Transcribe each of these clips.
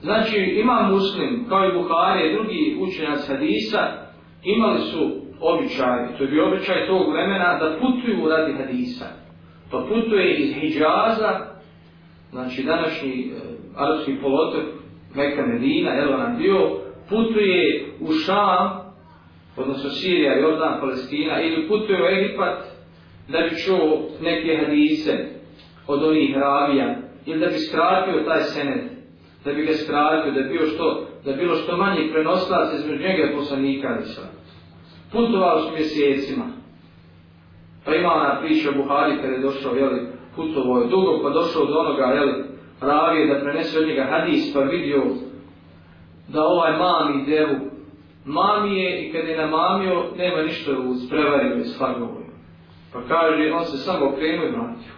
Znači, ima muslim, kao i Buhari i drugi učenjac hadisa, imali su običaj, to je bio običaj tog vremena, da putuju radi hadisa. Pa putuje iz Hidžaza, znači današnji e, arapski polotok, Meka Medina, Elonan bio, putuje u Šam, odnosno Sirija, Jordan, Palestina, ili putuje u Egipat, da bi čuo neke hadise od onih ravija, ili da bi skratio taj senet, da bi ga skratio, da bio bilo što, da bilo što manje prenoslac između njega i poslanika Alisa. Putovao su mjesecima. Pa ima ona priča Buhari kada je došao, jeli, putovo je dugo, pa došao do onoga, jeli, ravije da prenese od njega hadis, pa vidio da ovaj mami devu mami je i kad je namamio, nema ništa u sprevario i slagovoj. Pa kaže, on se samo okrenuo i vratio.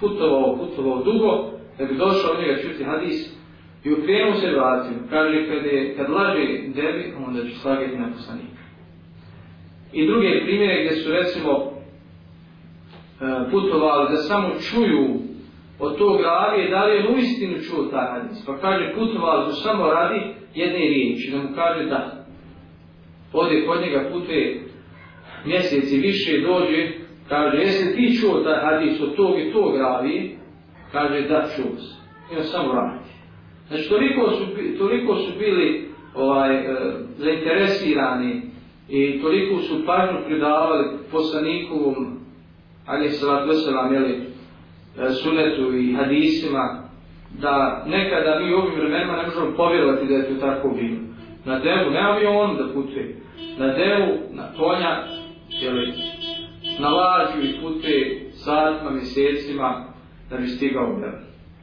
Putovao, putovao dugo, da bi došao od njega čuti hadis, i okrenuo se i vratio. Kaže, kad, je, kad laže debi, onda će slagati na poslanika. I druge primjere gdje su, recimo, e, putovali da samo čuju od tog ravije, da li je u istinu čuo taj hadis. Pa kaže, putovali su samo radi jedne riječi, da mu kaže da ode kod njega putuje mjeseci više dođe, kaže, jesi ti čuo taj hadis od tog i tog ravi, kaže, da čuo se. I on samo radi. Znači, toliko su, toliko su bili ovaj, e, zainteresirani i toliko su pažnju pridavali poslanikovom, ali se vat veselam, jeli, e, sunetu i hadisima, da nekada mi u ovim vremenima ne možemo povjerovati da je to tako bilo. Na devu, ne avion da putuje, na devu, na konja, jeli, na lađu i putuje satima, mjesecima, da bi stigao u devu.